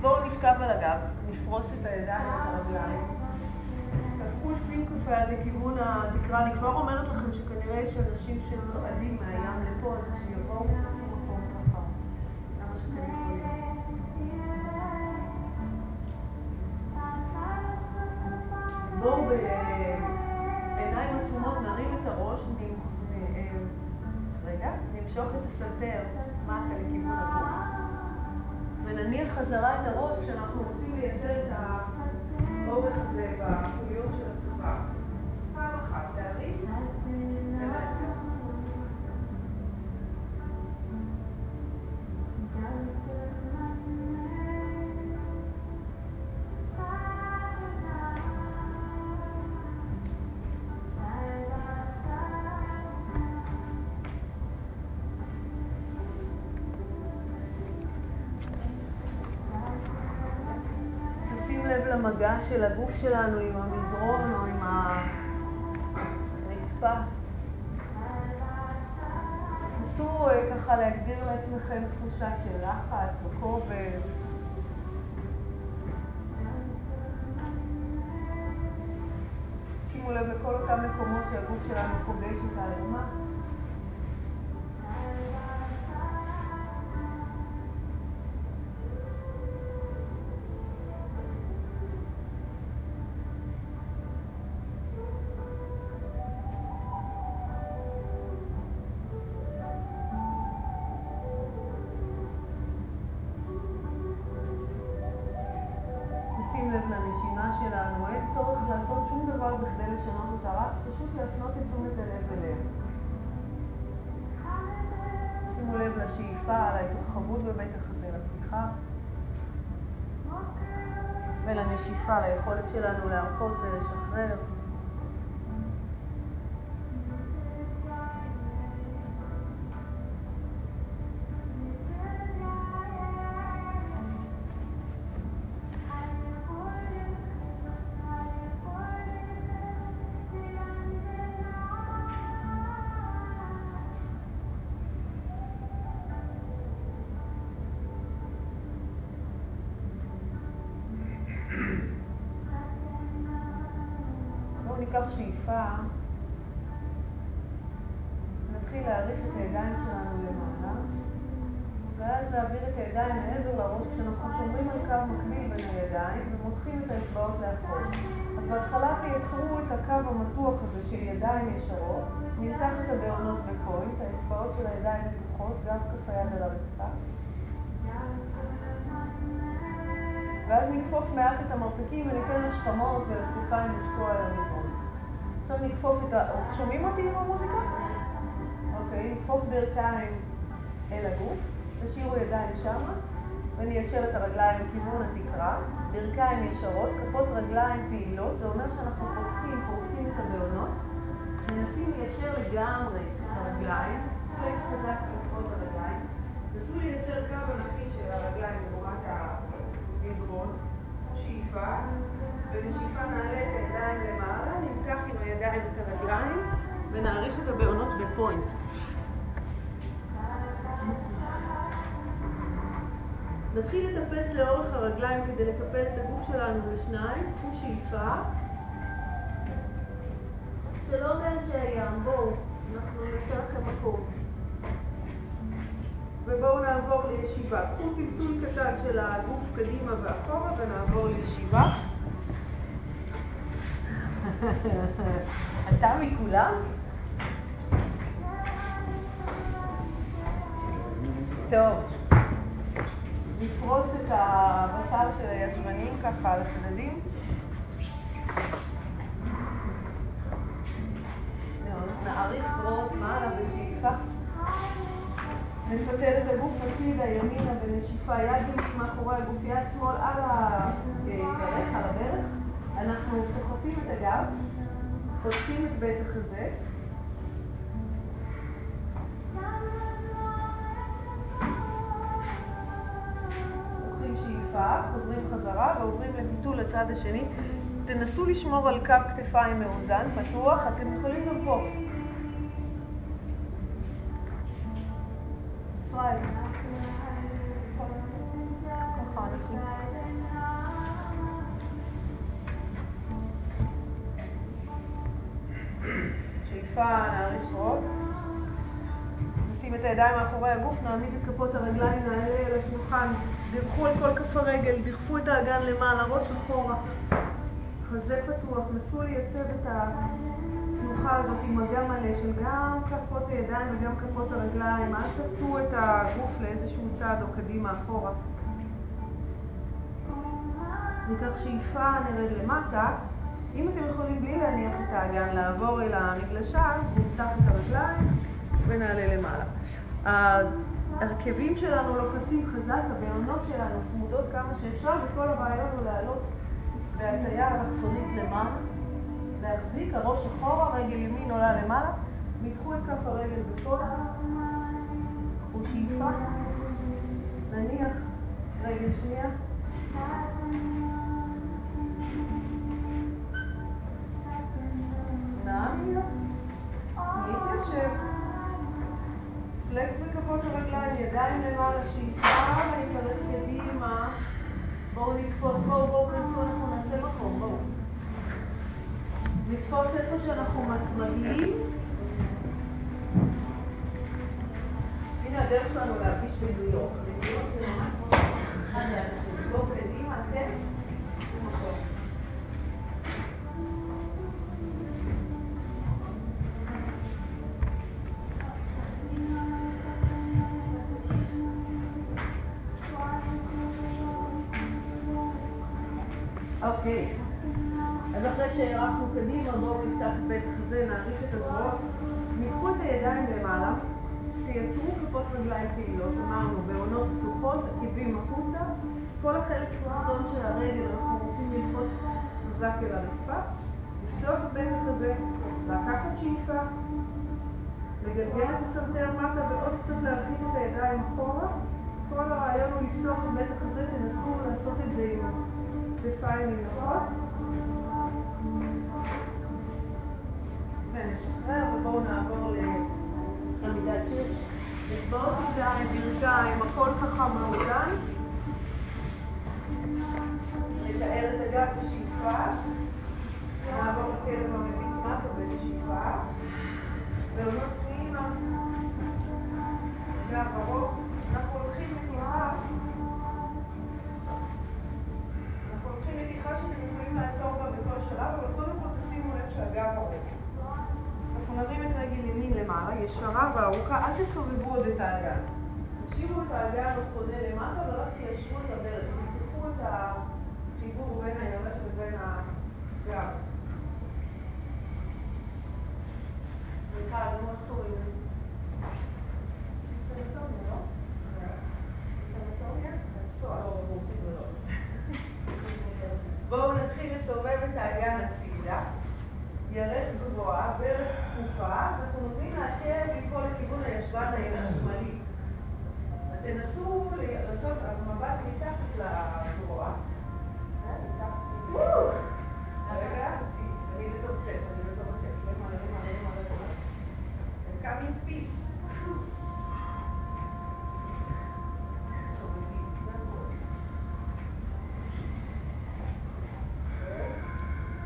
בואו נשכב על הגב, נפרוס את הידיים ואת הרגליים. תהפכו את פינקופה לכיוון התקרה. אני כבר אומרת לכם שכנראה יש אנשים שצועדים מהים לפה, אז שיבואו ויחפשו מקום ככה. למה שאתם יכולים. בואו בעיניים עצומות נרים את הראש, רגע, נמשוך את הסנטר מטה לכיוון הגוף, ונניח חזרה את הראש כשאנחנו רוצים לייצר את האורך הזה של הגוף שלנו עם המזרון או עם הרצפה. נסו אה, ככה להגדיר לעצמכם תחושה של לחץ או כובד. שימו לב לכל אותם מקומות שהגוף שלנו פוגש את האדמה. נשים לב לנשימה שלנו, אין צורך לעשות שום דבר בכדי לשנות אותה, רק פשוט להפנות את תשומת הלב אליהם. שימו לב לשאיפה, להתרחבות בבית החזה, לפתיחה, ולנשיפה, ליכולת שלנו להרפות ולשחרר. האצבעות לאחור. אז בהתחלה תייצרו את הקו המתוח הזה של ידיים ישרות, את הבעונות בפוינט, האצבעות של הידיים פתוחות, גב כף היד על הרצפה. ואז נכפוף מעט את המרפקים וניתן לשכמות ולכתפיים לשקוע על המזרון. עכשיו נכפוף את ה... שומעים אותי עם המוזיקה? אוקיי, נכפוף ברכיים אל הגוף, תשאירו ידיים שמה, וניישר את הרגליים לכיוון התקרה, ברכיים ישרות, כפות רגליים פעילות, זה אומר שאנחנו פותחים, פורסים את הבעונות, מנסים ליישר לגמרי את הרגליים, פלקס חזק לכפות הרגליים, נסו לייצר קו ענקי של הרגליים ברמת המזרון, שאיפה, ובשאיפה נעלה את הידיים למעלה, נמקח עם הידיים את הרגליים ונעריך את הבעונות בפוינט. נתחיל לטפס לאורך הרגליים כדי לקפל את הגוף שלנו לשניים, קחו שאיפה. שלום לאנשי הים, בואו, אנחנו נעשה לכם מקום. ובואו נעבור לישיבה. קחו טלטול קטן של הגוף קדימה ואחורה ונעבור לישיבה. אתה מכולם? טוב. נפרוס את הבשר של הישבנים ככה על הצדדים. נעריך זרועות מעלה בשאיפה. נפתל את הגוף הצידה, ימינה בנשיפה, יד ימין מאחורי הגוף, יד שמאל על הברך, על הברך. אנחנו סוחפים את הגב, פותחים את בית החזה. טיפה, חוזרים חזרה ועוברים לביטול לצד השני. תנסו לשמור על קו כתפיים מאוזן, פתוח, אתם יכולים גם פה. שאיפה, נעריך רוב. נשים את הידיים מאחורי הגוף, נעמיד את כפות הרגליים נעלה אל השולחן. דרכו על כל כף הרגל, דחפו את האגן למעלה, ראש אחורה, חזה פתוח, נסו לייצב את התנוחה הזאת עם מגע מלא של גם כפות הידיים וגם כפות הרגליים, אל תטו את הגוף לאיזשהו צעד או קדימה אחורה. ניקח שאיפה, נרד למטה. אם אתם יכולים בלי להניח את האגן לעבור אל המגלשה, אז נפתח את הרגליים ונעלה למעלה. ההרכבים שלנו לוחצים חזק, הבעונות שלנו צמודות כמה שאפשר, וכל הרעיון הוא לעלות בהטייה אלכסונית למעלה, להחזיק, הראש אחורה, רגל ימין עולה למעלה, מתחו את כף הרגל בכל ושאיפה, נניח רגל שנייה. נעמיה, נתיישב. פלקס בכפות הרגליים, ידיים למעלה, שאיפה להתארך קדימה. בואו נתפוס, בואו, בואו, כנסו, אנחנו נעשה מקום, בואו. נתפוס איפה שאנחנו מגיעים. הנה הדרך שלנו להרגיש בניו יורק. בניו יורק זה ממש כמו אחד לאנשים. בואו קדימה, כן? אוקיי, אז אחרי שהארכנו קדימה, בואו נפתח בית החזה, נעריך את הזרועות, ניקחו את הידיים למעלה, תייצרו כפות רגליים פעילות, אמרנו, בעונות פתוחות, עקבים החוצה, כל החלק התחתון של הרגל אנחנו רוצים ללחוץ חזק אל הרצפה, לפתוח בית החזה, לקחת שאיפה, לגלגל את הסנטר מטה ועוד קצת להרחיק את הידיים אחורה, כל הרעיון הוא לפתוח את בית החזה, תנסו לעשות את זה עם כתפיים נינוחות. ונשחרר ובואו נעבור לעמידת שש. אצבעות ידיים, ברכיים, הכל ככה מעודן. נתאר את הגב בשאיפה. נעבור לכלב המביט מטה בשאיפה. ועונות פנימה. גב ארוך. אנחנו הולכים לתנועה. מתיחה שאתם יכולים לעצור בה בכל שלב, אבל קודם כל תשימו לב שהגב ארוך. אנחנו נרים את רגל ימין למעלה, ישרה וארוכה, אל תסובבו עוד את האגן. תשאירו את האגן החונה למטה ורק תיישרו את הברך. תפתחו את החיבור בין הירך לבין הגב. סליחה, אני לא קוראים לזה. סיסטמטומיה, לא? סיסטמטומיה? בואו נתחיל לסובב את האגן הצידה, ירך גבוהה, ברך תקופה, אנחנו נותנים להקל ליפול לכיוון הישבן השמאלי. תנסו לעשות מבט מתחת לזרוע. רגע, אני in peace.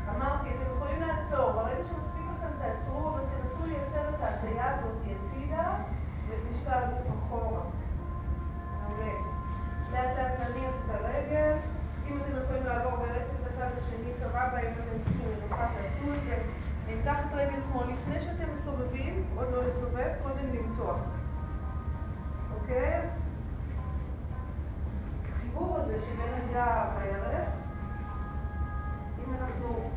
אמרתי, אתם יכולים לעצור, ברגע שמספיק לכם תעצרו, אבל תנסו לייצר את ההטייה הזאת הצידה ואת משקל הגוף אחורה. מעולה. לאט לאט נניח את הרגל, אם אתם יכולים לעבור ברצף לצד השני, סבבה, אם אתם צריכים לרוחה, תעשו את זה. נמתח את רגל שמאל לפני שאתם מסובבים, עוד לא לסובב, קודם למתוח. אוקיי? החיבור הזה שבין הגב לירך, אם אנחנו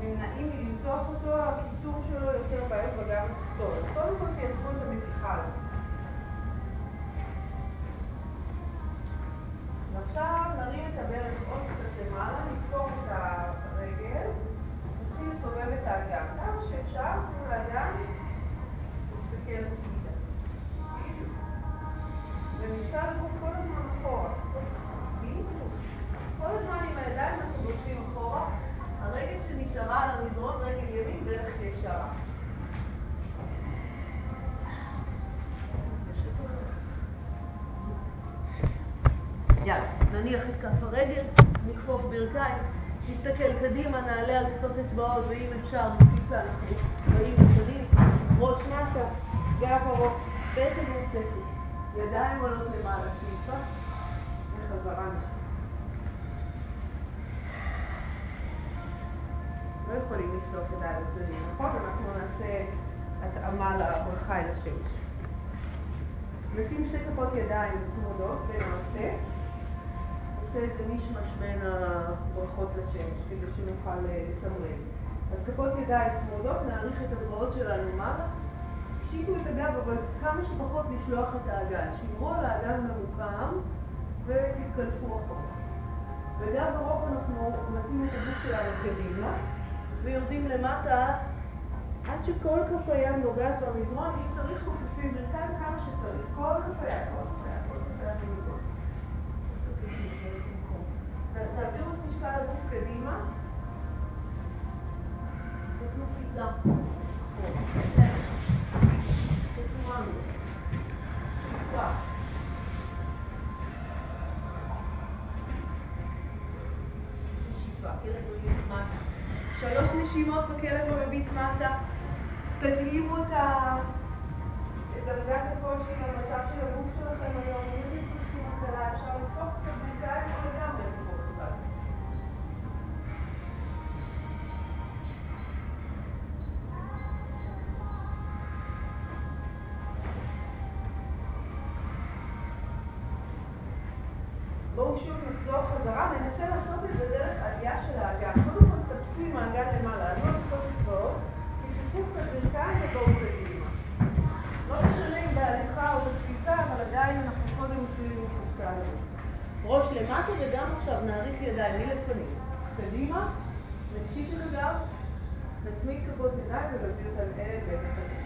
נמנעים מלמתוח אותו, הקיצור שלו יוצר בעיות בגב התחתון. אז קודם כל תייצרו את המתיחה הזאת. ועכשיו נרים את הברך עוד קצת למעלה, נתפור את הרגל, את האגן. כמה שאפשר, תנו לאגן, תסתכל הצידה. ומשקל הגוף כל הזמן אחורה. כל הזמן עם הידיים אנחנו דוחפים אחורה, הרגל שנשארה על המזרון, רגל ימין, דרך ישרה. יאללה, נניח את כף הרגל, נכפוף ברכיים, נסתכל קדימה, נעלה על קצות אצבעות, ואם אפשר, נפיצה, אנחנו באים קדימה, ראש מטה, גב ארוך, בטן מוצקת, ידיים עולות למעלה, שאיפה, וחזרה. לא יכולים לפתוח את היד הצדדים, נכון? אנחנו נעשה התאמה לברכה אל השמש. נשים שתי כפות ידיים צמודות ונעשה. עושה איזה מישמש בין הברכות לשמש, כדי שנוכל אה, לתמרן. אז כפות ידיים צמודות, נעריך את הזרועות שלנו מעלה. תקשיבו את הגב, אבל כמה שפחות לשלוח את האגן. שמרו על האגן ממוקם ותתקלפו אחורה. בגב ארוך אנחנו נתאים את הגוף שלנו קדימה. ויורדים למטה עד שכל כף היד נוגעת במזרון, אם צריך חופפים ברכיים כמה שצריך, כל כף היד, כל כף היד, כל כף היד במזרון. תעבירו את משקל הגוף קדימה, תתנו קפיצה. שלוש נשימות בכלב המביט מטה. תתאימו את דרגת הקושי למצב של הגוף שלכם היום. אם אתם צריכים הקלה, אפשר לפתוח קצת או לגמרי שוב נחזור חזרה, ננסה לעשות את זה דרך עלייה של האגן. קודם כל תפסו עם האגן למעלה, עלו על קצות אצבעות, תפתחו קצת ברכיים ובואו קדימה. לא משנה אם בהליכה או בקפיצה, אבל עדיין אנחנו קודם עושים משקל. ראש למטה וגם עכשיו נאריך ידיים מלפנים. קדימה, נקשיב את הגב, נצמיד כפות ידיים ונביא אותם אל בית החיים.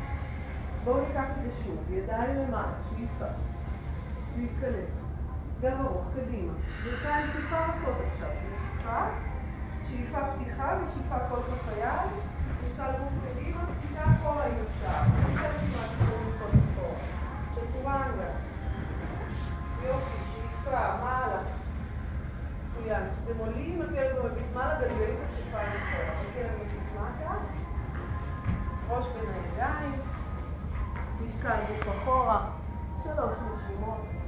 בואו ניקח את זה שוב, ידיים למעלה, שאיפה, להתקלף. גב ארוך, קדימה. ברכיים טיפה רכות עכשיו, נשיפה, שאיפה פתיחה ושאיפה כל כף היד, משקל גוף קדימה, קפיצה אחורה אם אפשר. קפיצה כמעט קוראים כל אחורה. צ'טורנגה. יופי, שאיפה, מעלה. מצוין. כשאתם עולים הכלב ומביט מעלה, גלגלים את הכתפיים אחורה. הכלב מביט מטה, ראש בין הידיים, משקל גוף אחורה, שלוש נשימות.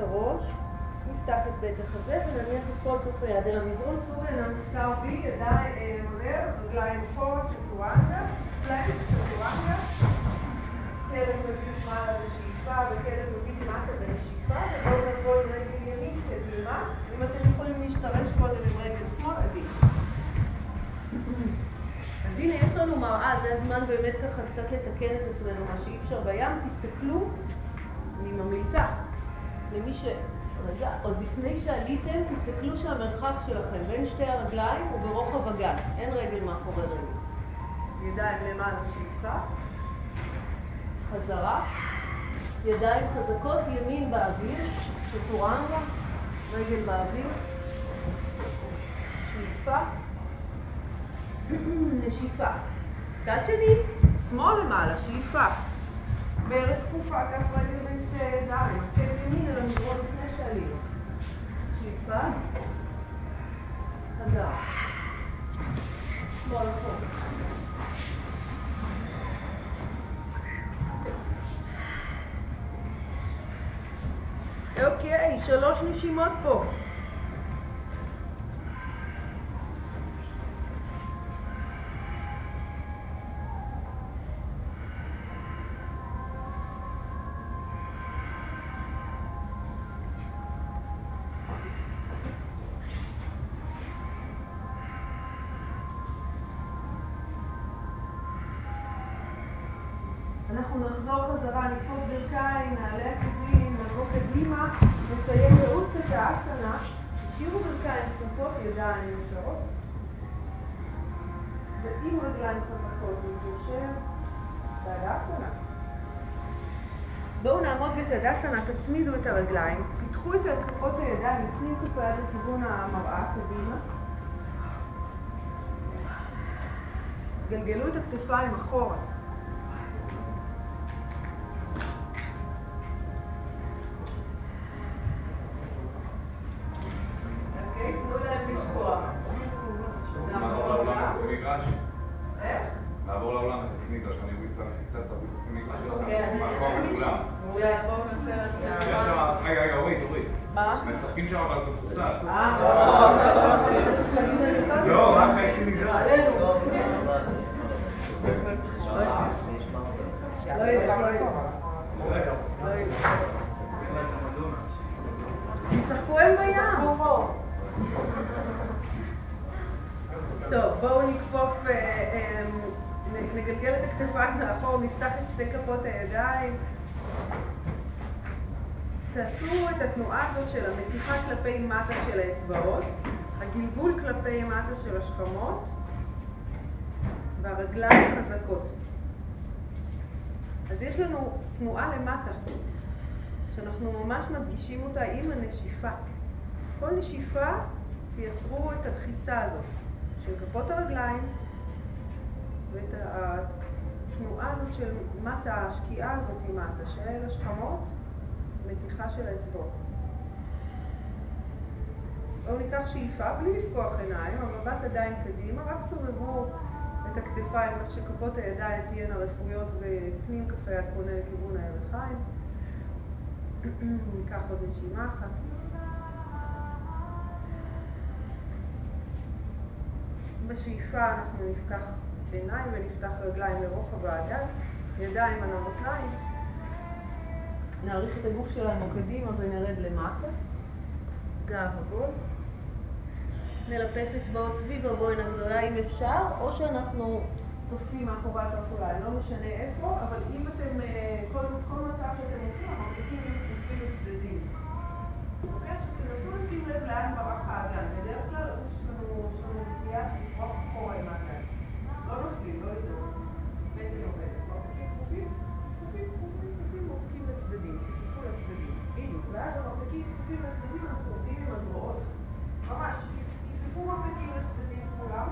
הראש, נפתח את בית החזה ונניח את כל כף היד אל המזרון, עיניים סקאר בי, ידיים עולה, רגליים פה, צ'טורנגה, פלקס, צ'טורנגה, כלב מביט מעלה בשאיפה וכלב מביט מטה בשאיפה, ובואו נבוא עם רגל ימין קדימה, אם אתם יכולים להשתרש קודם עם רגל שמאל, עדיף. אז הנה יש לנו מראה, זה הזמן באמת ככה קצת לתקן את עצמנו, מה שאי אפשר בים, תסתכלו, אני ממליצה, למי ש... רגע, עוד לפני שעליתם, תסתכלו שהמרחק שלכם בין שתי הרגליים הוא ברוחב הגב, אין רגל מאחורי רגל. ידיים למעלה שאיפה, חזרה, ידיים חזקות, ימין באוויר, שטורנגה, רגל באוויר, שאיפה, נשיפה. צד שני, שמאל למעלה, שאיפה. ברך כפופה, כף רגל בין שתי ידיים, עקב ימין אל המזרון לפני שעלינו. שאיפה, חזרה. שמאל אחורה. אוקיי, שלוש נשימות פה. בתדאסנה, תצמידו את הרגליים, פיתחו את כפות הידיים, נפנים כפי היד לכיוון המראה, קדימה. גלגלו את הכתפיים אחורה. לעבור לעולם את מגרש, אני אוריד קצת את כן, מקום לכולם. רגע, רגע, אורית, אורית. מה? משחקים שם אבל בכדורסל. אה, לא, רק הייתי. לא ילך, לא. לא ילך. שישחקו הם בים. טוב, בואו נכפוף, אה, אה, נגלגל את הכתפיים לאחור, נפתח את שתי כפות הידיים. תעשו את התנועה הזאת של המתיחה כלפי מטה של האצבעות, הגלגול כלפי מטה של השכמות, והרגליים חזקות. אז יש לנו תנועה למטה, שאנחנו ממש מדגישים אותה עם הנשיפה. כל נשיפה תייצרו את הדחיסה הזאת של כפות הרגליים ואת התנועה הזאת של מטה, השקיעה הזאת מטה של השכמות, מתיחה של האצבעות. בואו ניקח שאיפה בלי לפקוח עיניים, המבט עדיין קדימה, רק סובבו את הכתפיים כך שכפות הידיים תהיינה רפויות ופנים כפי היד פונה לכיוון הירכיים. ניקח עוד נשימה אחת. בשאיפה אנחנו נפקח עיניים ונפתח רגליים לרוחב האגן, ידיים על המותניים. נעריך את הגוף שלנו קדימה ונרד למטה. גב עגול. נלפף אצבעות סביב הבוין הגדולה אם אפשר, או שאנחנו... תופסים מאחורי הקרסוליים, לא משנה איפה, אבל אם אתם, אה, כל, כל מצב שאתם עושים, המרחיקים תופסים לצדדים. אוקיי? עכשיו תנסו לשים לב לאן ברח האגן. בדרך כלל יש לנו יש לנו נטייה לברוח אחורה עם האגן. לא נופלים, לא ידעו. בטן עובדת. מרחיקים כפופים, כפופים, מרחיקים לצדדים. תכפו לצדדים. בדיוק. ואז המרחיקים כפופים לצדדים, אנחנו עובדים עם הזרועות. ממש, כפפו מרחיקים לצדדים כולם.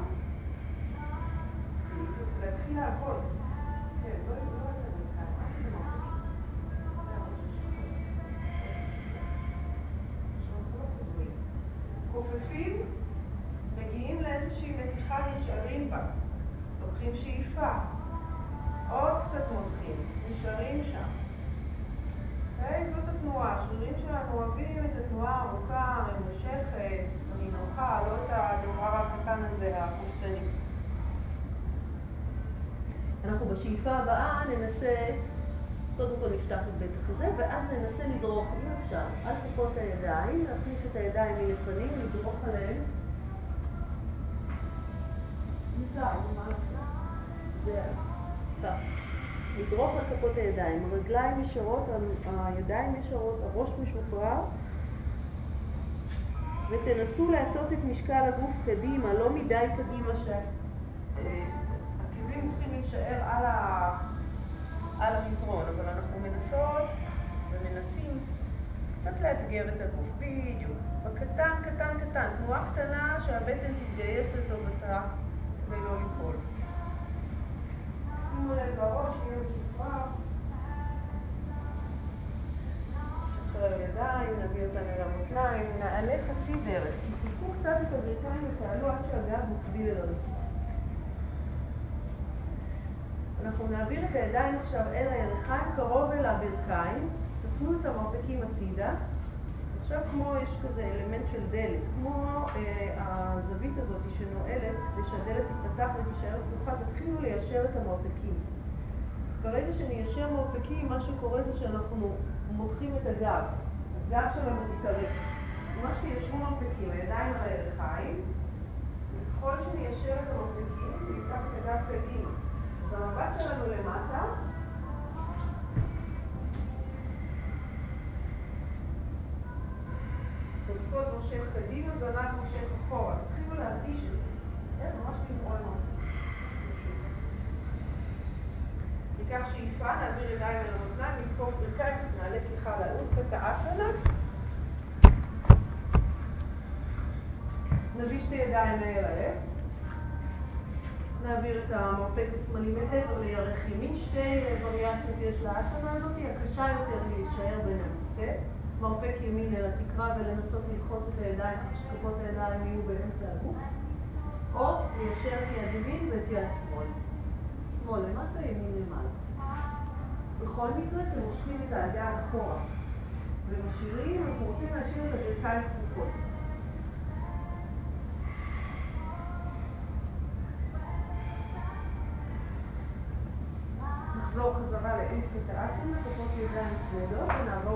להתחיל לעבוד. כן, לא לא לא. כופפים, מגיעים לאיזושהי מתיחה, נשארים בה. לוקחים שאיפה. עוד קצת מותחים, נשארים שם. אוקיי? זאת התנועה. השרירים שלנו אוהבים את התנועה הארוכה, הממושכת, הנינוחה, לא את הדבר הקטן הזה, הקופצני. אנחנו בשאיפה הבאה ננסה, קודם כל נפתח את בית החזה, ואז ננסה לדרוך, אם אפשר, על כפות הידיים, להכניס את הידיים מלפנים, לדרוך עושה? זה כך. לדרוך על כפות הידיים, הרגליים ישרות, הידיים ישרות, הראש משוחרר, ותנסו להטות את משקל הגוף קדימה, לא מדי קדימה ש... העקבים צריכים להישאר על, ה... על המזרון, אבל אנחנו מנסות ומנסים קצת לאתגר את הגוף, בדיוק. בקטן, קטן, קטן, תנועה קטנה שהבטן תתגייס לטובתה כדי לא ליפול. שימו לב בראש, יהיה משוחרר. נשחרר דרך. תפתחו קצת את ותעלו עד שהגב מקביל אל הרצפה. אנחנו נעביר את הידיים עכשיו אל הירכיים, קרוב אל הברכיים, תפנו את המרפקים הצידה. עכשיו כמו יש כזה אלמנט של דלת, כמו אה, הזווית הזאת שנועלת, כדי שהדלת תיפתח ותישאר פתוחה, תתחילו ליישר את המרפקים. ברגע שניישר מרפקים, מה שקורה זה שאנחנו מותחים את הגב. הגב שלנו מתארך. ממש תיישרו מרפקים, הידיים על הירכיים, וככל שניישר את המרפקים, נפתח את הגב קדימה. אז המבט שלנו למטה, כפות מושך קדימה, זנב מושך אחורה. תתחילו להרגיש את זה. כן, ממש למרול ניקח שאיפה, נעביר ידיים אל המותניים, נתקוף ברכיים, נעלה סליחה לאותקה אסנה. נביא שתי ידיים לעיל הלב. נעביר את המרפק השמאלי מעבר לירך ימין. שתי וריאציות יש לאסנה הזאת, הקשה יותר היא להישאר בין המסכה. מרפק ימין אל התקרה ולנסות ללחוץ את הידיים, שכפות הידיים יהיו באמצע הגוף. או ליישר את יד ימין ואת יד שמאל. שמאל למטה, ימין למעלה. בכל מקרה אתם מושכים את האגן אחורה ומשאירים, אנחנו רוצים להשאיר את הברכיים פתוחות. נחזור חזרה לאינפקט האסנה, כפות ידיים צמודות ונעבור.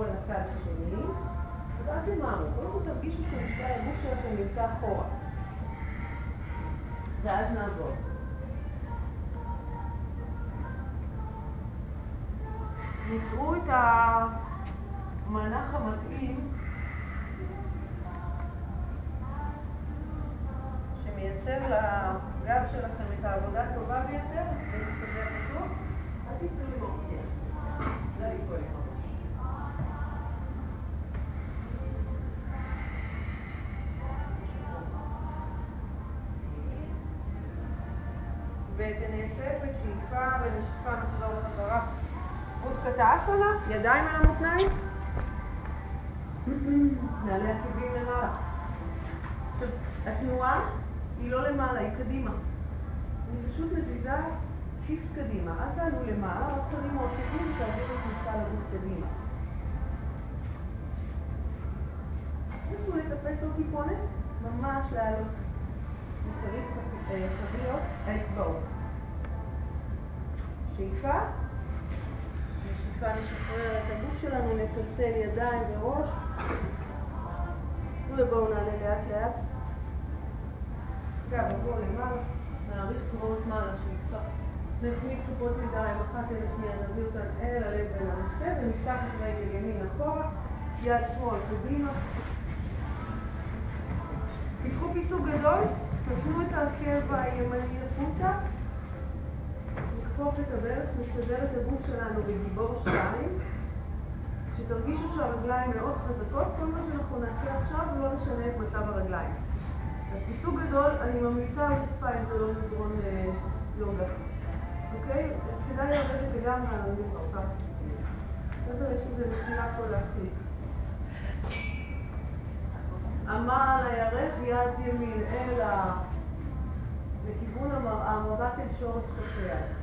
תמהרו, קודם כל תרגישו שמשקל הגוף שלכם נמצא אחורה. ואז נעבור. ייצרו את המנח המתאים שמייצר לגב שלכם את העבודה הטובה ביותר, וכזה פתוח, אל תיתנו לי עם ותנסה בשאיפה ונשיפה נחזור חזרה. אודקה אסנה, ידיים על המותניים. נעלה עקבים למעלה. עכשיו, התנועה היא לא למעלה, היא קדימה. אני פשוט מזיזה שיפט קדימה. אל תעלו למעלה, רק תרימו עקבים ותעבירו את משקל הגוף קדימה. נסו לטפס עוד טיפונת, ממש לעלות. נקרית חביות האצבעות. שאיפה. בשאיפה נשחרר את הגוף שלנו, נטלטל ידיים וראש. ובואו נעלה לאט לאט. גב, בואו למעלה, נעריך צרורות מעלה, שאיפה. נצמיד כפות ידיים, אחת אל השנייה, נביא אותן אל הלב בין המספה, ונפתח את רגל ימין אחורה, יד שמאל קדימה. תיקחו פיסוק גדול, תפנו את העקב הימני החוצה, נכפוף את הברך, נסדר את הגוף שלנו בגיבור שתיים. כשתרגישו שהרגליים מאוד חזקות, כל מה שאנחנו נעשה עכשיו לא נשנה את מצב הרגליים. אז פיסוק גדול, אני ממליצה על רצפה אם זה לא מזרון יוגה. אוקיי? כדאי לרדת לגמרי על הרצפה. בסדר, יש איזה נפילה פה להחליט. אמר על הירך יד ימין אל ה... לכיוון המראה, מבט אל שורש היד.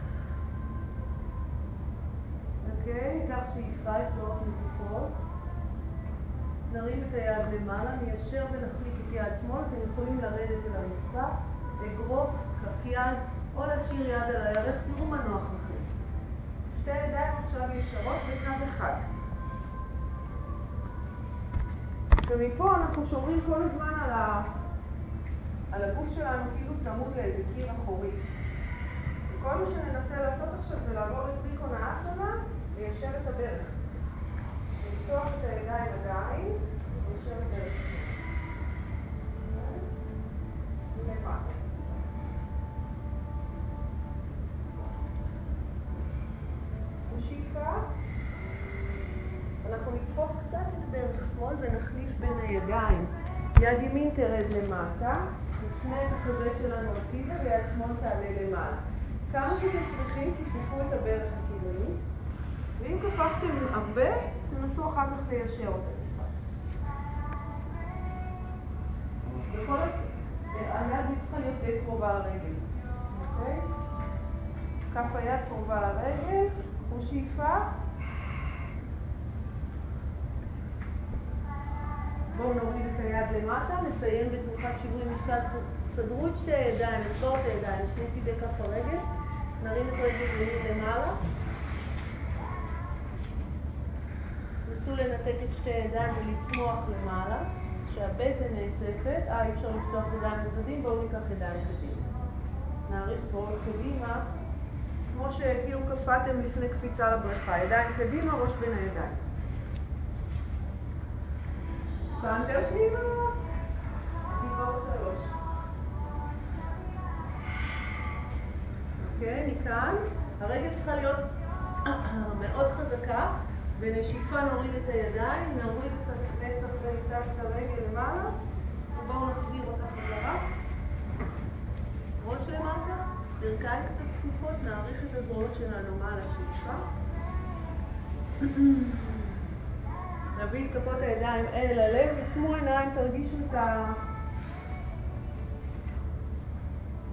אוקיי? כך שאיפה אצבעות נזיקות. נרים את היד למעלה, ניישר ונחליק את יד שמאל, אתם יכולים לרדת אל הרצפה, אגרוף, כף יד, או להשאיר יד על הירך, תראו מה נוח לכם. שתי ידיים עכשיו ישרות בקו אחד. ומפה אנחנו שומרים כל הזמן על, ה... על הגוף שלנו כאילו צמוד לאיזה קיר אחורי. וכל מה שננסה לעשות עכשיו זה לעבור את טריקון האסנה, ליישר את הברך. לפתוח את הידיים עדיין, ליישר את הברך. יד ימין תרד למטה, נפנה את החזה שלנו הצידה ויד שמאל תעלה למעלה. כמה שאתם צריכים, כיפפו את הברך הכיוונית, ואם כפפתם הרבה, תנסו אחר כך ליישר אותה. בכל זאת, היד צריכה להיות די קרובה לרגל, אוקיי? כף היד קרובה לרגל, ושאיפה. בואו נוריד את היד למטה, נסיים בתנוחת שיווי משקל, סדרו את שתי הידיים, נסגור את הידיים, שני צידי כף הרגל, נרים את רגל ימין למעלה. נסו לנתק את שתי הידיים ולצמוח למעלה, כשהבטן נאספת, אה, אי אפשר לפתוח ידיים לצדדים, בואו ניקח ידיים קדימה. נעריך זרועות קדימה, כמו שכאילו קפאתם לפני קפיצה לבריכה, ידיים קדימה, ראש בין הידיים. אוקיי, מכאן. הרגל צריכה להיות מאוד חזקה. בנשיפה נוריד את הידיים, נוריד את הנצח ונפתח את הרגל למעלה, ובואו נחזיר אותה חזרה. ראש למטה, ברכיים קצת כפופות, נעריך את הזרועות שלנו מעל השאיפה. נביא את כפות הידיים אל הלב, עצמו עיניים, תרגישו את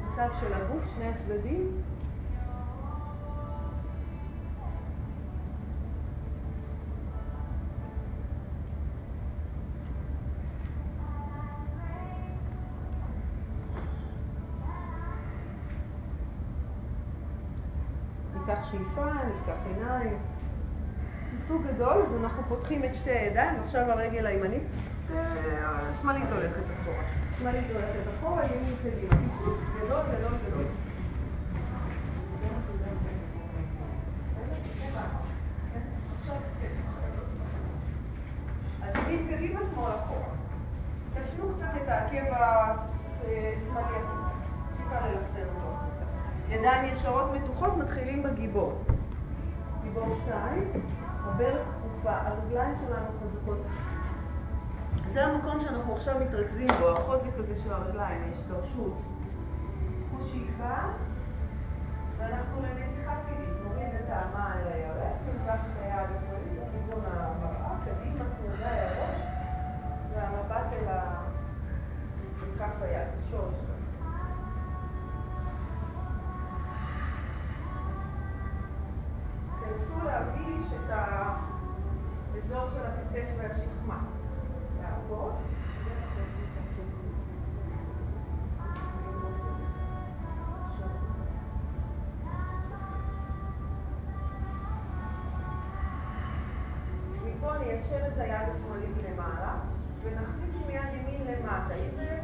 המצב של הגוף, שני הצדדים. שאיפה, נפתח עיניים. סוג גדול, אז אנחנו פותחים את שתי הידיים, עכשיו הרגל הימנית, השמאלית הולכת אחורה. שמאלית הולכת אחורה, ימין קדימה. פיסוק גדול, גדול, גדול. אז ימין קדימה, שמאל אחורה. תפנו קצת את העקב השמאלי ידיים ישרות מתוחות, מתחילים בגיבור. גיבור שתיים. הברך כפופה, הרגליים שלנו חזקות. זה המקום שאנחנו עכשיו מתרכזים בו, החוזק הזה של הרגליים, ההשתרשות. קחו שאיפה, ואנחנו למתיחת צידית, נוריד את האמה אל הירך, וניקח את היד השמאלית לכיוון המראה, קדימה צמודה הראש, והמבט אל ה... כף היד, השורש שלנו. תנסו להרגיש את האזור של הכתף והשכמה. מפה ניישר את היד השמאלית למעלה, ונחליק עם יד ימין למטה. אם זה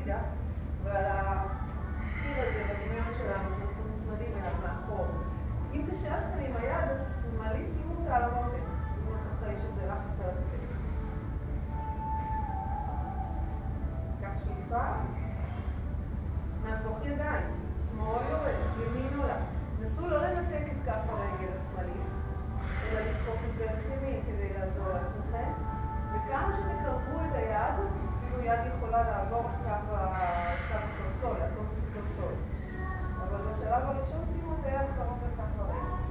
הצידה ועל הקיר הזה בדמיון שלנו, שאנחנו נצמדים אליו מאחור. אם קשה לכם עם היד השמאלית, שימו אותה על המותק. שימו אותה אחרי שזה לחץ על הכתף. קח שאיפה. נהפוך ידיים. שמאל יורד, ימין עולה. נסו לא לנתק את כף הרגל השמאלית, אלא לדחוף את ברך ימין כדי לעזור לעצמכם. וכמה שתקרבו את היד, אפילו יד יכולה לעבור קו הקרסול, הקרסול. אבל בשלב הראשון שימו את היד קרוב לכף הרגל.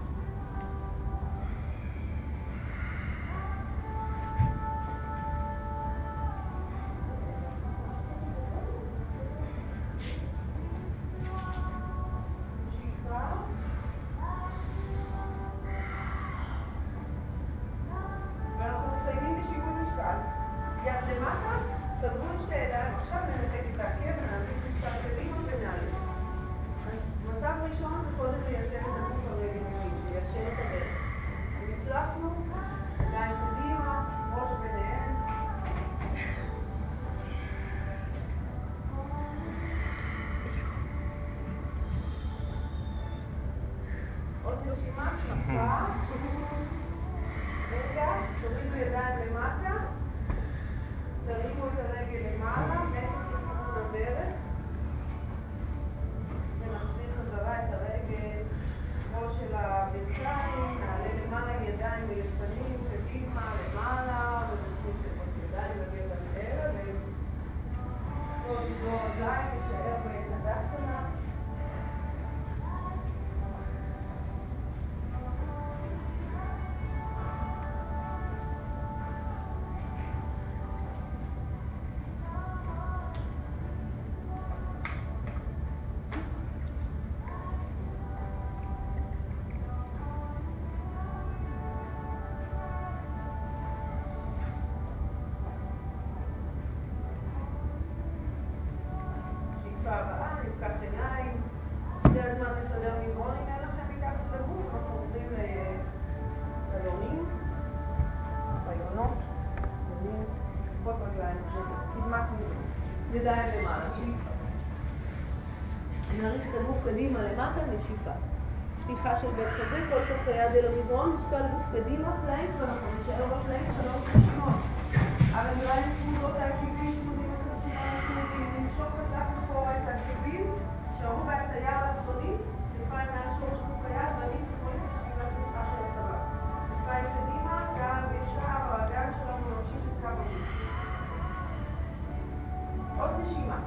נפקח עיניים. זה הזמן לסדר מזרון אם אין לכם מתחת לגוף, אנחנו עוברים ליונים, ביונות, יונים, כפות רגליים, קדמת. ידיים למעלה, שאיפה. נעריך את הגוף קדימה למטה, נשיפה. שטיפה של בית חזה, כל כף היד אל המזרון, משקל גוף קדימה, פלנק, ואנחנו נשאר בפלנק שלוש נשימות. הרגליים צמודות העקיבים, צמודים לקרסיים, צמודים, חזק אחורה את העקיבים, שערו בהטיה האלכסונית, כתפיים מעל שורש גוף היד, ואני תכנית לשאיבה צמיחה של הצבא. כתפיים קדימה, גב ישר, האגן שלנו ממשיך את קו הגוף. עוד נשימה.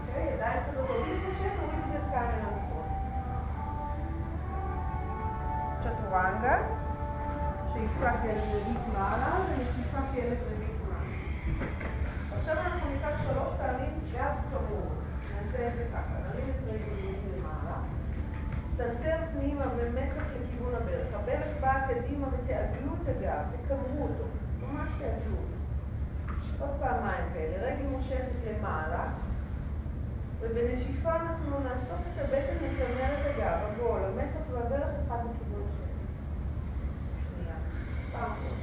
אוקיי, ידיים כזאת עולים קשה, תוריד ברכיים אל המזרון. צ'טורנגה, שאיפה כאלף רביעית מעלה ונשיפה רביעית מעלה. עכשיו אנחנו ניקח שלוש פעמים גב קמור. נעשה את זה ככה, נרים את למעלה, סנטר פנימה ומצח לכיוון הברך. הברך באה קדימה ותעגלו את הגב, תקמרו אותו, ממש תעגלו. עוד פעמיים כאלה, רגל מושכת למעלה, ובנשיפה אנחנו נאסוף את הבטן ונקמר את הגב, עגול, המצח והברך אחד לכיוון השני. שנייה, פעם אחת.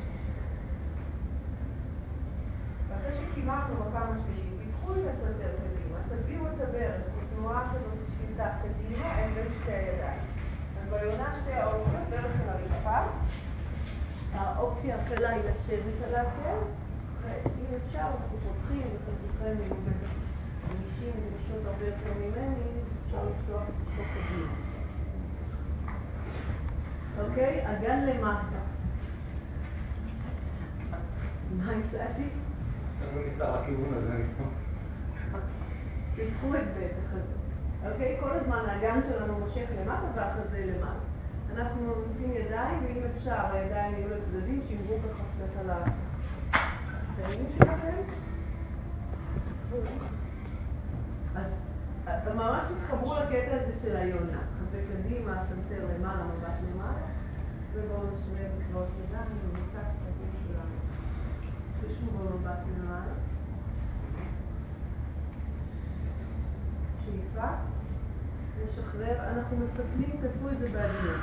שכימרנו בפעם השלישית, פיתחו את הסנטר קדימה, תביאו את הברך בתנועה כזאת שפיטה קדימה אל בין שתי הידיים. אז ביונה שתי האופציות, ברך על הרצפה, האופציה הקלה היא לשבת על העקב, ואם אפשר, אנחנו פותחים, וחלקכם יהיו בטח אנשים גמישות הרבה יותר ממני, אפשר לפתוח את זה קדימה. אוקיי? אגן למטה. מה הצעתי? אז הוא נפתח לכיוון הזה. תיקחו את בטח הזה. אוקיי? כל הזמן האגן שלנו מושך למטה והחזה למעלה. אנחנו ממציאים ידיים, ואם אפשר, הידיים יהיו לצדדים, שימרו ככה קצת על הקטעים שלכם. אז ממש תתחברו לקטע הזה של היונה. חזה קדימה, סנטר למעלה, מבט למעלה, ובואו נשמע בקבעות ידיים, שלנו. נשחרר, אנחנו מפתלים, תעשו את זה בעדינות.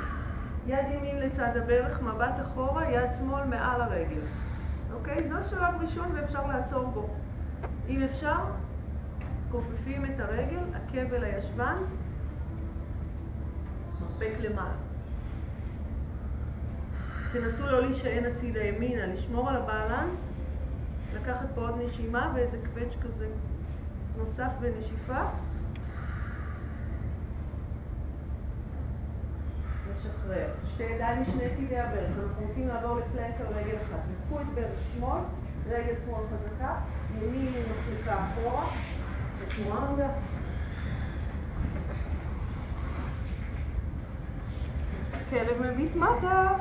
יד ימין לצד הברך, מבט אחורה, יד שמאל מעל הרגל. אוקיי? זה שלב ראשון ואפשר לעצור בו. אם אפשר, כופפים את הרגל, עקב אל הישבן, מרפק למעלה. תנסו לא להישען הצידה ימינה, לשמור על הבאלנס, לקחת פה עוד נשימה ואיזה קווץ' כזה נוסף בנשיפה. לשחרר. שתי ידיים משני צידי הברך. אנחנו רוצים לעבור לפלנק על רגל אחת. נקחו את ברך שמאל, רגל שמאל חזקה, ימין מחליקה אחורה, בתנועה רגע. כלב מביט מטה.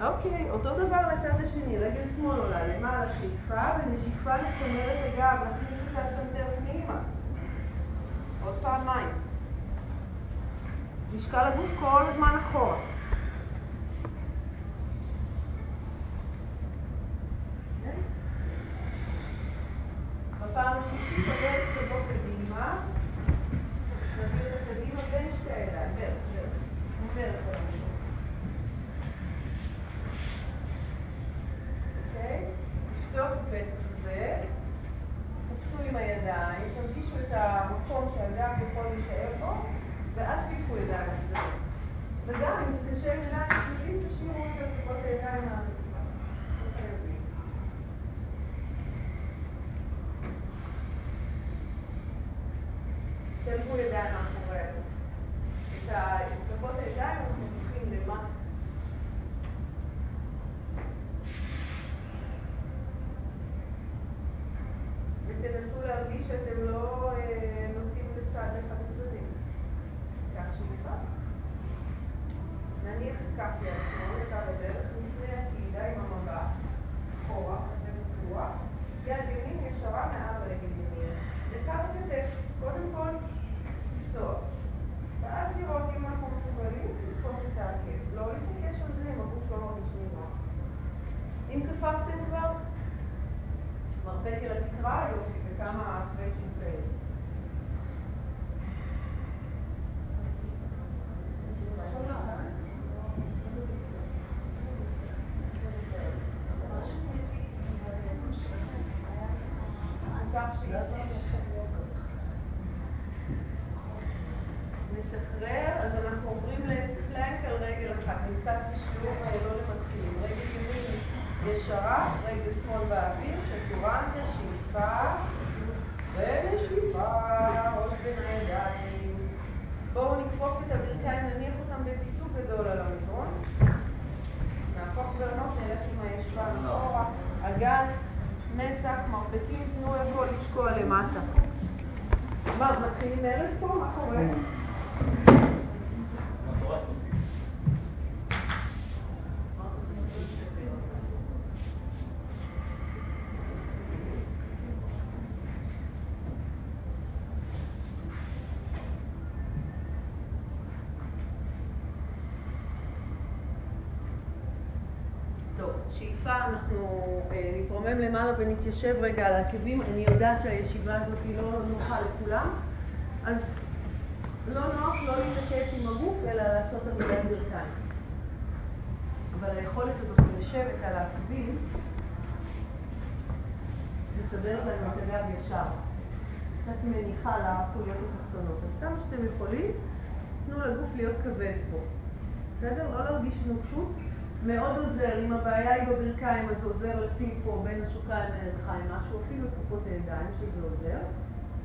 אוקיי, אותו דבר לצד השני, רגל שמאל עולה למעלה, שאיפה, ונשיפה את הגב, נכניס את הסנטר פנימה. עוד פעמיים. משקל הגוף כל הזמן אחורה. בפעם השלישית הברך תבוא קדימה, נביא את הקדימה בין שתי הידיים, על הראשון. אוקיי? לפתוח את בטח הזה, תפסו עם הידיים, תרגישו את המקום שהגב יכול להישאר בו, ואז תיקחו ידיים לצדדים. וגם אם זה קשה ידיים תשאירו את לפחות הידיים חייבים. שלבו ידיים מאחורי. את ה- את כפות הידיים אנחנו מוכיחים למטה. ותנסו להרגיש שאתם לא אה, נוטים לצד אחד הצדדים. כך שאיפה. נניח כף שמאל לצד הדרך, לפני הצידה עם המבט, אחורה, חזה פתוח, יד ימין ישרה מעל רגל ימין, לקו הכתף, קודם כל לפתוח, ואז לראות אם אנחנו מסוגלים לדחוף את העקב, לא להתעקש על זה אם הגוף לא מרגיש נורא. אם כפפתם כבר, אל התקרה, יופי, וכמה קווצ'ים כאלה. כך שיציב. נשחרר, אז אנחנו עוברים לפלנק על רגל אחת. נמצא שיעור לא למתחילים. רגל ימין ישרה, רגל שמאל באוויר, שטורנטה, שאיפה, ונשיפה, ראש בין הידיים. בואו נכפוף את הברכיים, נניח אותם בפיסוק גדול על המזרון. נהפוך בעונות, נלך עם הישבן אחורה. אגן, מצח, מרפקים, תנו איפה לשקוע למטה. מה, מתחילים ערב פה? מה קורה? שאיפה אנחנו אה, נתרומם למעלה ונתיישב רגע על העקבים. אני יודעת שהישיבה הזאת היא לא נוחה לכולם, אז לא נוח לא להתעקש עם הגוף, אלא לעשות עבודת ברכיים. אבל היכולת הזאת לשבת על העקבים, מסדרת לנו את הגב ישר. קצת מניחה לחוליות התחתונות. אז כמה שאתם יכולים, תנו לגוף להיות כבד פה. בסדר? לא להרגיש נוקשות. מאוד עוזר, אם הבעיה היא בברכיים, אז עוזר לשים פה בין השוקיים לידיים משהו, אפילו כפות הידיים, שזה עוזר,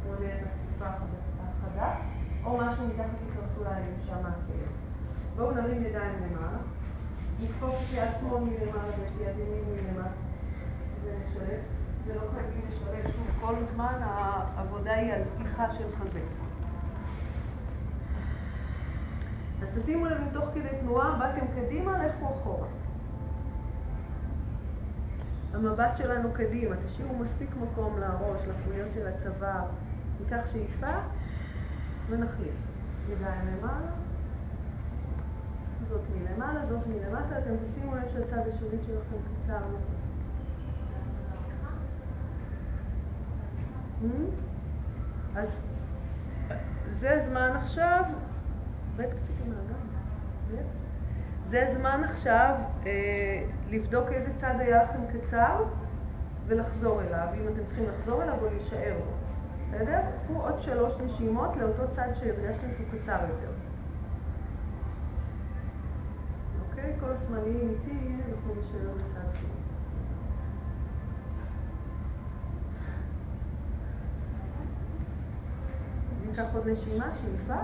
או לתקופה החדה, או משהו מתחת לקרסוליים, שם הכאב. בואו נרים ידיים למעלה, נתקוף את יד שמאל מלמעלה ואת יד ימין מלמטה, ונשלב. זה לא חייבים לשלב, כל זמן העבודה היא על פתיחה של חזה. אז תשימו לב אם תוך כדי תנועה באתם קדימה, לכו אחורה. המבט שלנו קדימה, תשאירו מספיק מקום לראש, לחוליות של הצוואר. ניקח שאיפה ונחליף. ידיים למעלה, זאת מלמעלה, זאת מלמטה. אתם תשימו לב שהצד השני שלכם קצר. Hmm? אז זה הזמן עכשיו זה הזמן עכשיו אה, לבדוק איזה צד היה לכם קצר ולחזור אליו, אם אתם צריכים לחזור אליו או להישאר בו. בסדר? קחו עוד שלוש נשימות לאותו צד שהרגשתם שהוא קצר יותר. אוקיי? כל הזמנים איתי, אנחנו נשאר בצד שמאל. ניקח עוד נשימה, שאיפה.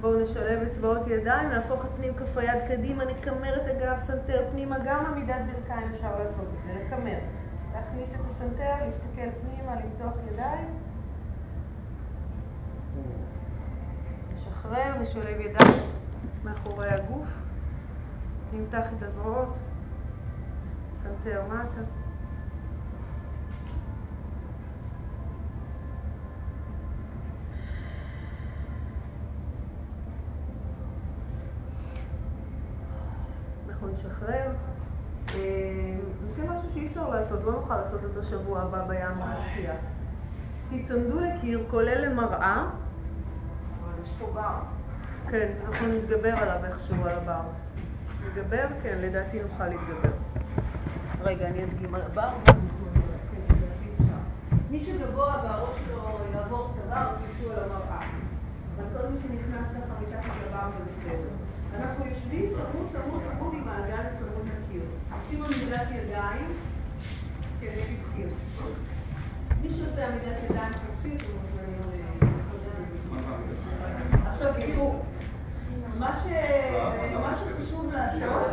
בואו נשלב אצבעות ידיים, נהפוך את פנים כף היד קדימה, נקמר את הגב, סנטר פנימה, גם עמידת ברכיים אפשר לעשות את זה, לקמר. להכניס את הסנטר, להסתכל פנימה, למתוח ידיים. נשחרר, נשלב ידיים מאחורי הגוף, נמתח את הזרועות, סנטר מטה. נשחרר. אה, זה משהו שאי אפשר לעשות, לא נוכל לעשות אותו שבוע הבא בים המשקיע. תצמדו לקיר, כולל למראה. אבל יש פה בר. כן, אנחנו נתגבר עליו איכשהו, על הבר. נתגבר? כן, לדעתי נוכל להתגבר. רגע, אני אדגים על הבר. מי שגבוה והראש שלו יעבור את הבר, אז ייסעו על המראה. אבל כל מי שנכנס ככה מתחת לבר זה בסדר. אנחנו יושבים צמוד, צמוד, צמוד עם האגן צמוד לקיר. עושים עמידת ידיים כנגד קיר. מי שעושה עמידת ידיים חופשית, הוא מוזמנים עכשיו תראו, מה שחשוב לעשות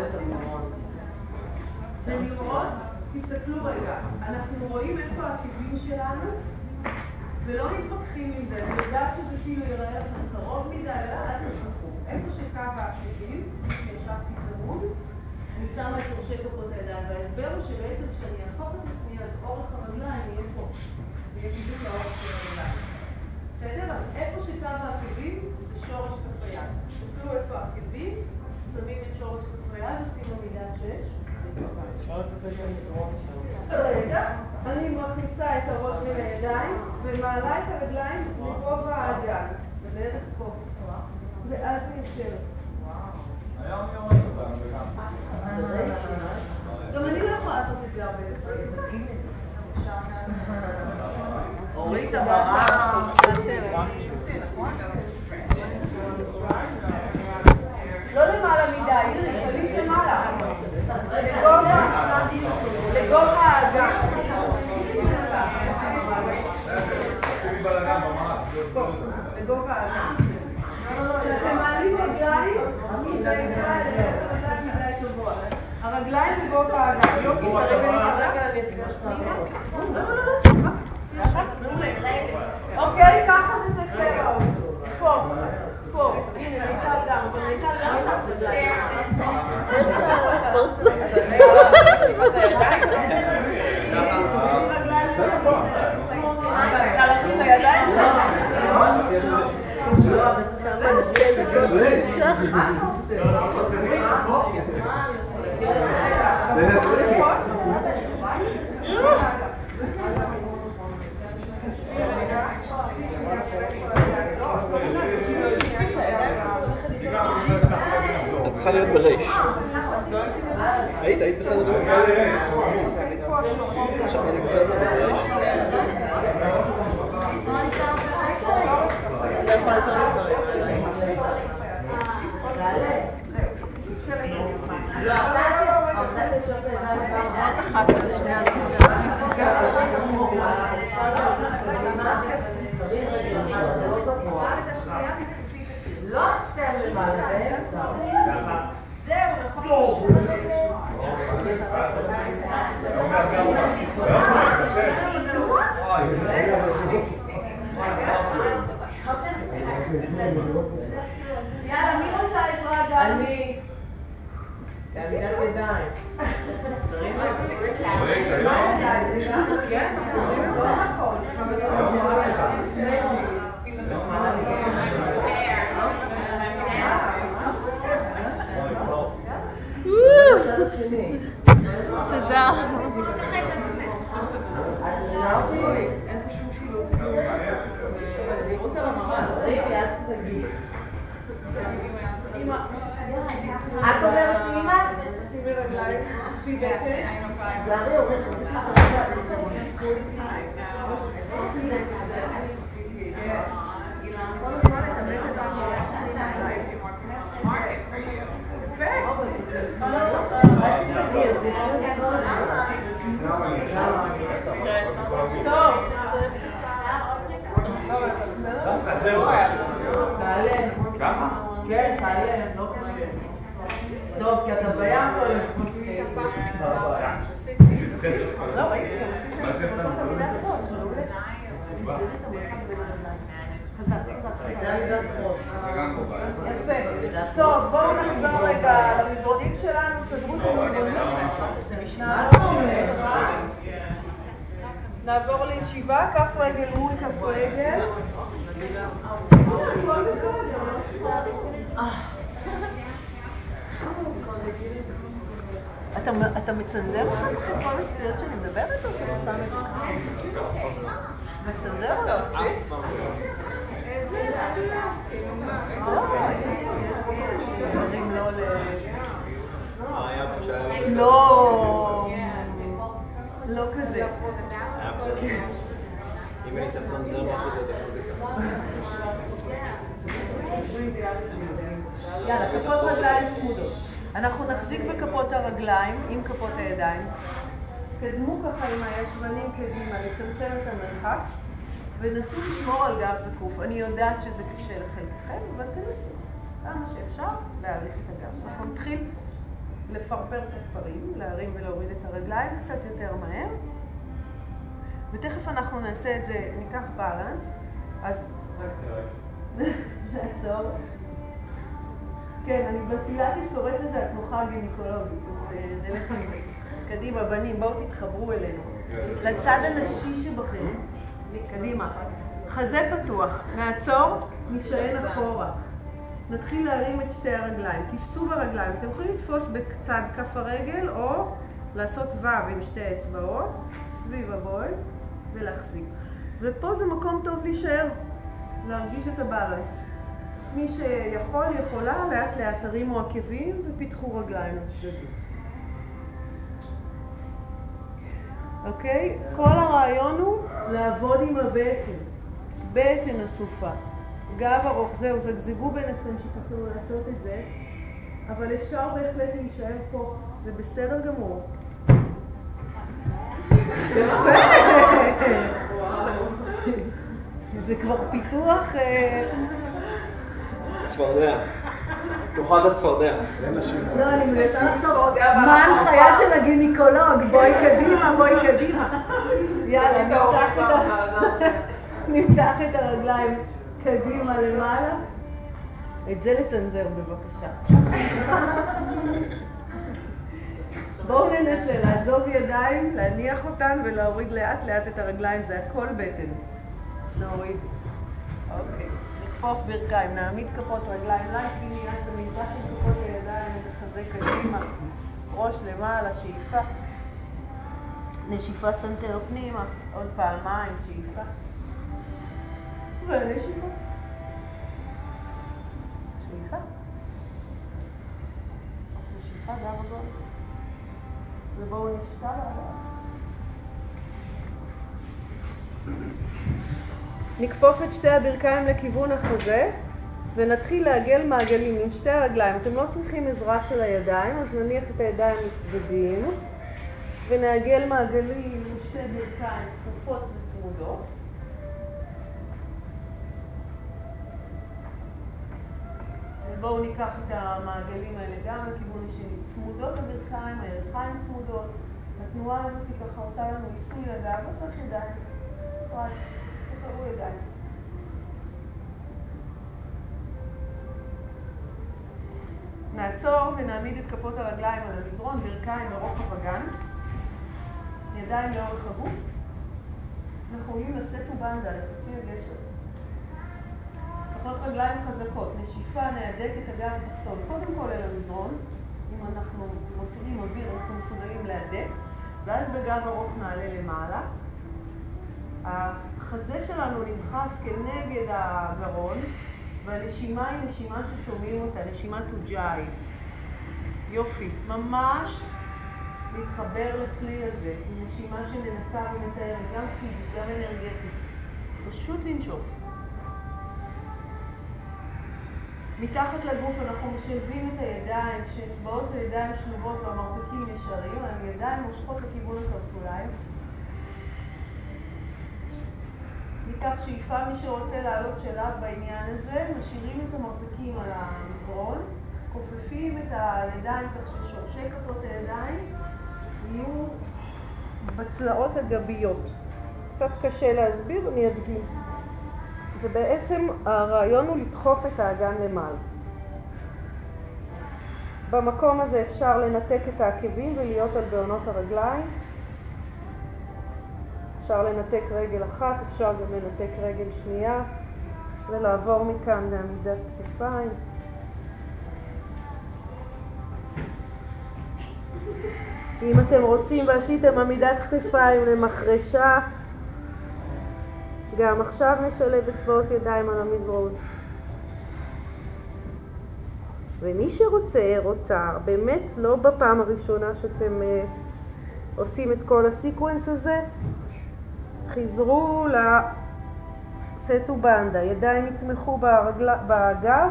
זה לראות, תסתכלו רגע, אנחנו רואים איפה העקבים שלנו ולא מתווכחים עם זה, אני יודעת שזה כאילו יראה לכם קרוב מדי, אל תתווכחו. איפה שקו העקבים, ישבתי צמוד, אני שמה את שורשי כוחות הידיים, וההסבר הוא שבעצם כשאני אהפוך את עצמי, אז אורך הרגליים יהיה פה, זה יהיה בדיוק לאורך של הרגליים. בסדר? אז איפה שקו העקבים זה שורש כף היד. תסתכלו איפה העקבים, שמים את שורש כף היד, עושים עמידת שש. רגע, אני מכניסה את הראש מן הידיים ומעלה את הרגליים מגובה האגן. זה בערך פה. ואז מיישרת. היום היא אומרת אותנו גם אני לא יכולה לעשות את זה הרבה יותר. אורית את המראה. לא למעלה מדי, איריס, עלית למעלה. לגובה האגן. לגובה האגן. כשאתם מעלים רגליים, הרגליים בגובה האגן, לא כי ברגל הרגל פנימה. אוקיי, ככה זה צריך להיראות. פה, פה. הנה, מיטל גם. מיטל גם שמת את צריכה להיות בריש. היית, היית בסדר גמור. עכשיו אני בסדר בריש. לא אתם למעלה, באמצע. זהו, נכון. יאללה, מי רוצה עזרה גם? אני. בעמידת ידיים. כן, זה לא נכון. תודה. את אומרת אימא? שימי רגליים, אספי בטן. תעלה. כן, תעלה, לא קשה. טוב, כי אתה בים כל לא. טוב, בואו נחזור רגע למזרונים שלנו, סדרו את המזרונים. נעבור לישיבה, כף רגל מול כף רגל. אתה, אתה מצנזר אותם אחרי כל השטויות שאני מדברת, או שאתה שם את זה? מצנזר אותם? יאללה, כפות רגליים צמודות. אנחנו נחזיק בכפות הרגליים עם כפות הידיים. קדמו ככה עם הישבנים קדימה, לצמצם את המרחק, ונסו לשמור על גב זקוף. אני יודעת שזה קשה לחלקכם, אבל תנסו כמה שאפשר להאריך את הגב. אנחנו נתחיל לפרפר את הכפרים, להרים ולהוריד את הרגליים קצת יותר מהר, ותכף אנחנו נעשה את זה, ניקח בלנס, אז נעצור. כן, אני בפילאטיס קוראת לזה התנוחה הגינקולוגית, אז אה, נלך עם זה. קדימה, בנים, בואו תתחברו אלינו. לצד הנשי שבכם, קדימה. חזה פתוח, נעצור, נשען אחורה. נתחיל להרים את שתי הרגליים. תפסו ברגליים. אתם יכולים לתפוס בצד כף הרגל או לעשות ו' עם שתי אצבעות סביב הבוי ולהחזיק. ופה זה מקום טוב להישאר, להרגיש את הבאלנס. מי שיכול, יכולה, לאט לאט תרימו עקבים ופיתחו רגליים לצדדים. אוקיי? כל הרעיון הוא לעבוד עם הבטן, בטן אסופה. גב ארוך, זהו, זגזגו ביניכם שתוכלו לעשות את זה, אבל אפשר בהחלט להישאר פה, זה בסדר גמור. זה כבר פיתוח... אה, צפרדע. תאכל את הצפרדע. לא, אני מנסה לחשוב מה ההנחיה של הגינקולוג, בואי קדימה, בואי קדימה. יאללה, נפתח את הרגליים קדימה למעלה. את זה לצנזר בבקשה. בואו ננסה לעזוב ידיים, להניח אותן ולהוריד לאט לאט את הרגליים, זה הכל בטן. נוריד. אוקיי. נכפוף ברכיים, נעמיד כפות רגליים לייטים, מיד במזרח של כפות הידיים, נחזק קדימה, ראש למעלה, שאיפה. נשיפה סנטר פנימה, עוד פעמיים, שאיפה. ונשיפה. שאיפה. נשיפה הגול. ובואו נשכב. נכפוף את שתי הברכיים לכיוון החזה ונתחיל לעגל מעגלים עם שתי הרגליים. אתם לא צריכים עזרה של הידיים, אז נניח את הידיים לצדדים ונעגל מעגלים עם שתי ברכיים כפופות וצמודות. בואו ניקח את המעגלים האלה גם לכיוון השני. צמודות הברכיים, הירכיים צמודות. התנועה הזאת ככה עושה לנו עיסוי ידיים, לא צריך ידיים. ידיים. נעצור ונעמיד את כפות הרגליים על המזרון, ברכיים לרוחב הגן, ידיים לאורך הגוף. אנחנו יכולים לשאת ובנדה לחצי הגשר. כפות רגליים חזקות, נשיפה, נהדק את הגב התחתון, קודם כל אל המזרון. אם אנחנו מוציאים אוויר, אנחנו מסוגלים להדק, ואז בגב ארוך נעלה למעלה. החזה שלנו נדחס כנגד הגרון, והנשימה היא נשימה ששומעים אותה, נשימת אוג'אי. יופי. ממש להתחבר לצליל הזה, נשימה שמנקה ומתארת, גם פיזית, גם אנרגטית. פשוט לנשוף. מתחת לגוף אנחנו משלבים את הידיים, כשאצבעות הידיים שלובות והמרפקים ישרים, הידיים מושכות לכיוון הקרסוליים. ניקח שאיפה מי שרוצה לעלות שלב בעניין הזה, משאירים את המרפקים על המזרון, כופפים את הידיים כך ששורשי כפות הידיים יהיו בצלעות הגביות. קצת קשה להסביר, אני אדגים. ובעצם הרעיון הוא לדחוף את האגן למעלה. במקום הזה אפשר לנתק את העקבים ולהיות על בעונות הרגליים. אפשר לנתק רגל אחת, אפשר גם לנתק רגל שנייה ולעבור מכאן לעמידת כתפיים. אם אתם רוצים ועשיתם עמידת כתפיים למחרשה, גם עכשיו נשלב אצבעות ידיים על המזרון. ומי שרוצה, רוצה, באמת לא בפעם הראשונה שאתם uh, עושים את כל הסיקוונס הזה, חזרו לסטו בנדה, ידיים יתמכו ברגל... בגב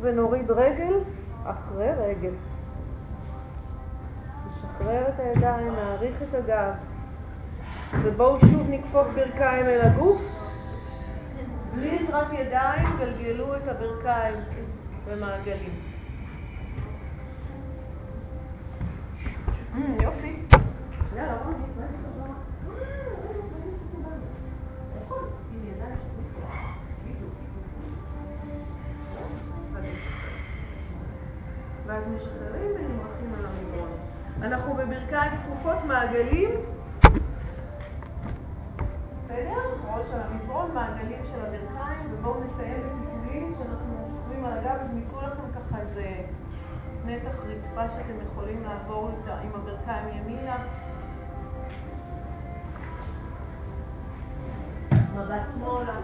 ונוריד רגל אחרי רגל. נשחרר את הידיים, נעריך את הגב. ובואו שוב נכפוף ברכיים אל הגוף. בלי עזרת ידיים, גלגלו את הברכיים במעגלים. Mm, יופי. ואז משחררים ונמרחים על המזרון. אנחנו בברכיים כפופות מעגלים בסדר? ראש על המזרון, מעגלים של הברכיים, ובואו נסיים בטיפולים שאנחנו שוכבים על הגב, אז מיצאו לכם ככה איזה נתח רצפה שאתם יכולים לעבור איתה עם הברכיים ימינה. מבט שמאלה.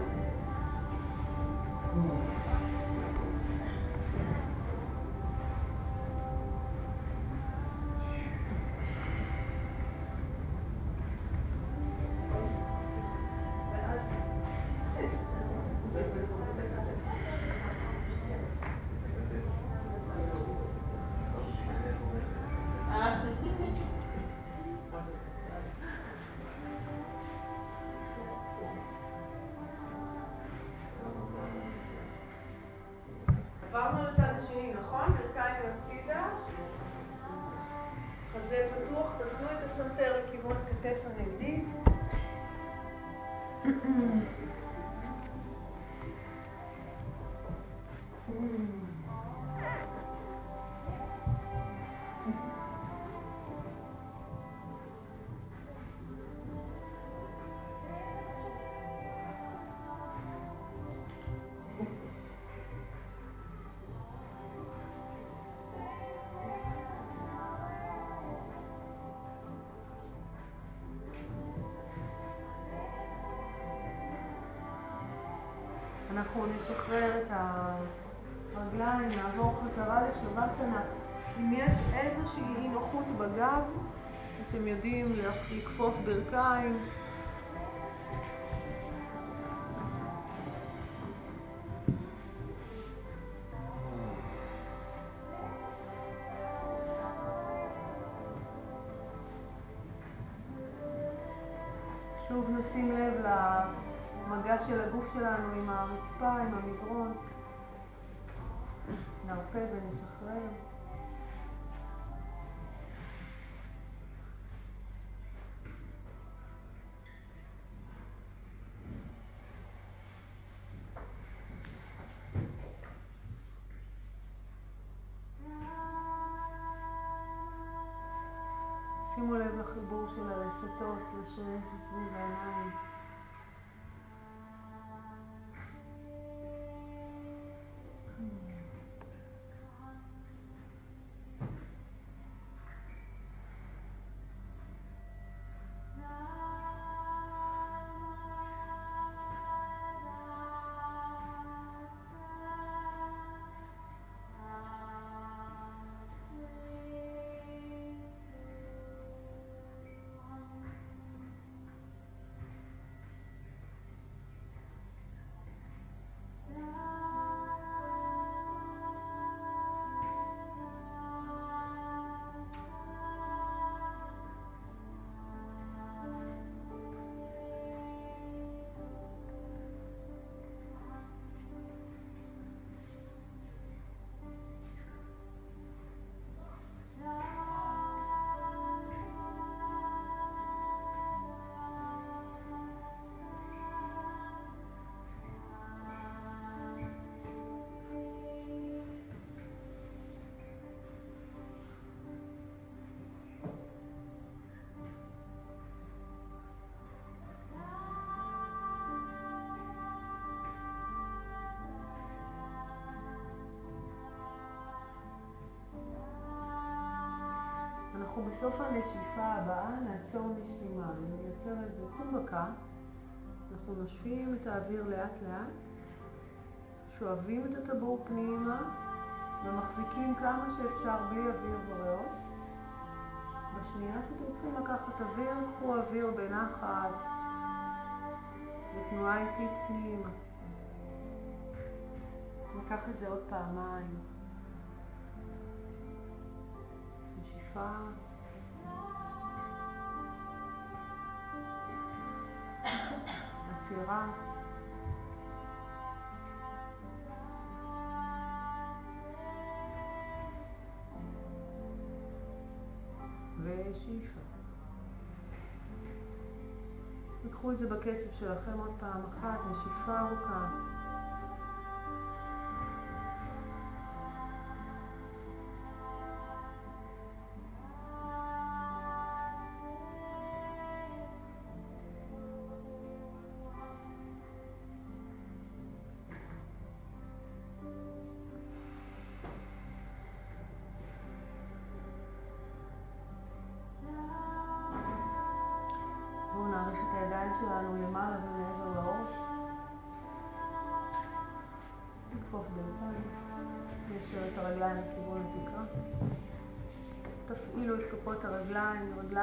אנחנו נשחרר את הרגליים, נעבור חזרה לשווסנה. אם יש איזושהי אי נוחות בגב, אתם יודעים לכפוף ברכיים. שימו לב לחיבור של הרשתות לשרירים שסביב העיניים. אנחנו בסוף הנשיפה הבאה נעצור נשימה. אני נייצר איזה קומבקה. אנחנו נושפים את האוויר לאט לאט, שואבים את הטבור פנימה ומחזיקים כמה שאפשר בלי אוויר בריאות. בשנייה שאתם צריכים לקחת אוויר, קחו אוויר בנחת בתנועה איטית פנימה. ניקח את זה עוד פעמיים. נשיפה. עצירה. ושאיפה. תיקחו את זה בקצב שלכם עוד פעם אחת, נשיפה ארוכה.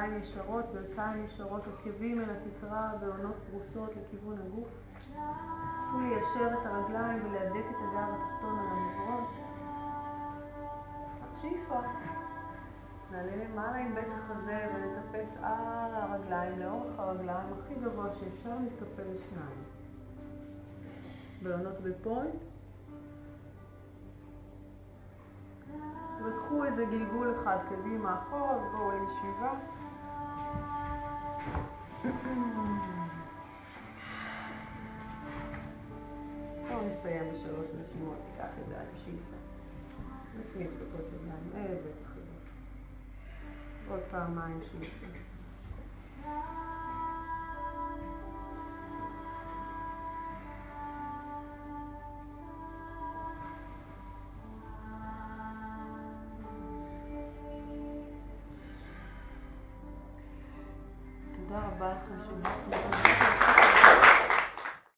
רגליים ישרות, ברכיים ישרות, עקבים אל התקרה, בעונות פרוסות לכיוון הגוף. נסו ליישר את הרגליים ולהדק את הגב התחתון על המזרון. שאיפה. נעלה למעלה עם בית החזה ונטפס על הרגליים, לאורך הרגליים הכי גבוה שאפשר, נתקפל שניים. בעונות בפוינט. וקחו קחו איזה גלגול אחד קדימה אחורה ובואו לישיבה. בואו נסיים בשלוש נשימות, ניקח את זה עד השאיפה. נצמיד דקות ידיים, איזה תחילה. עוד פעמיים שאיפה.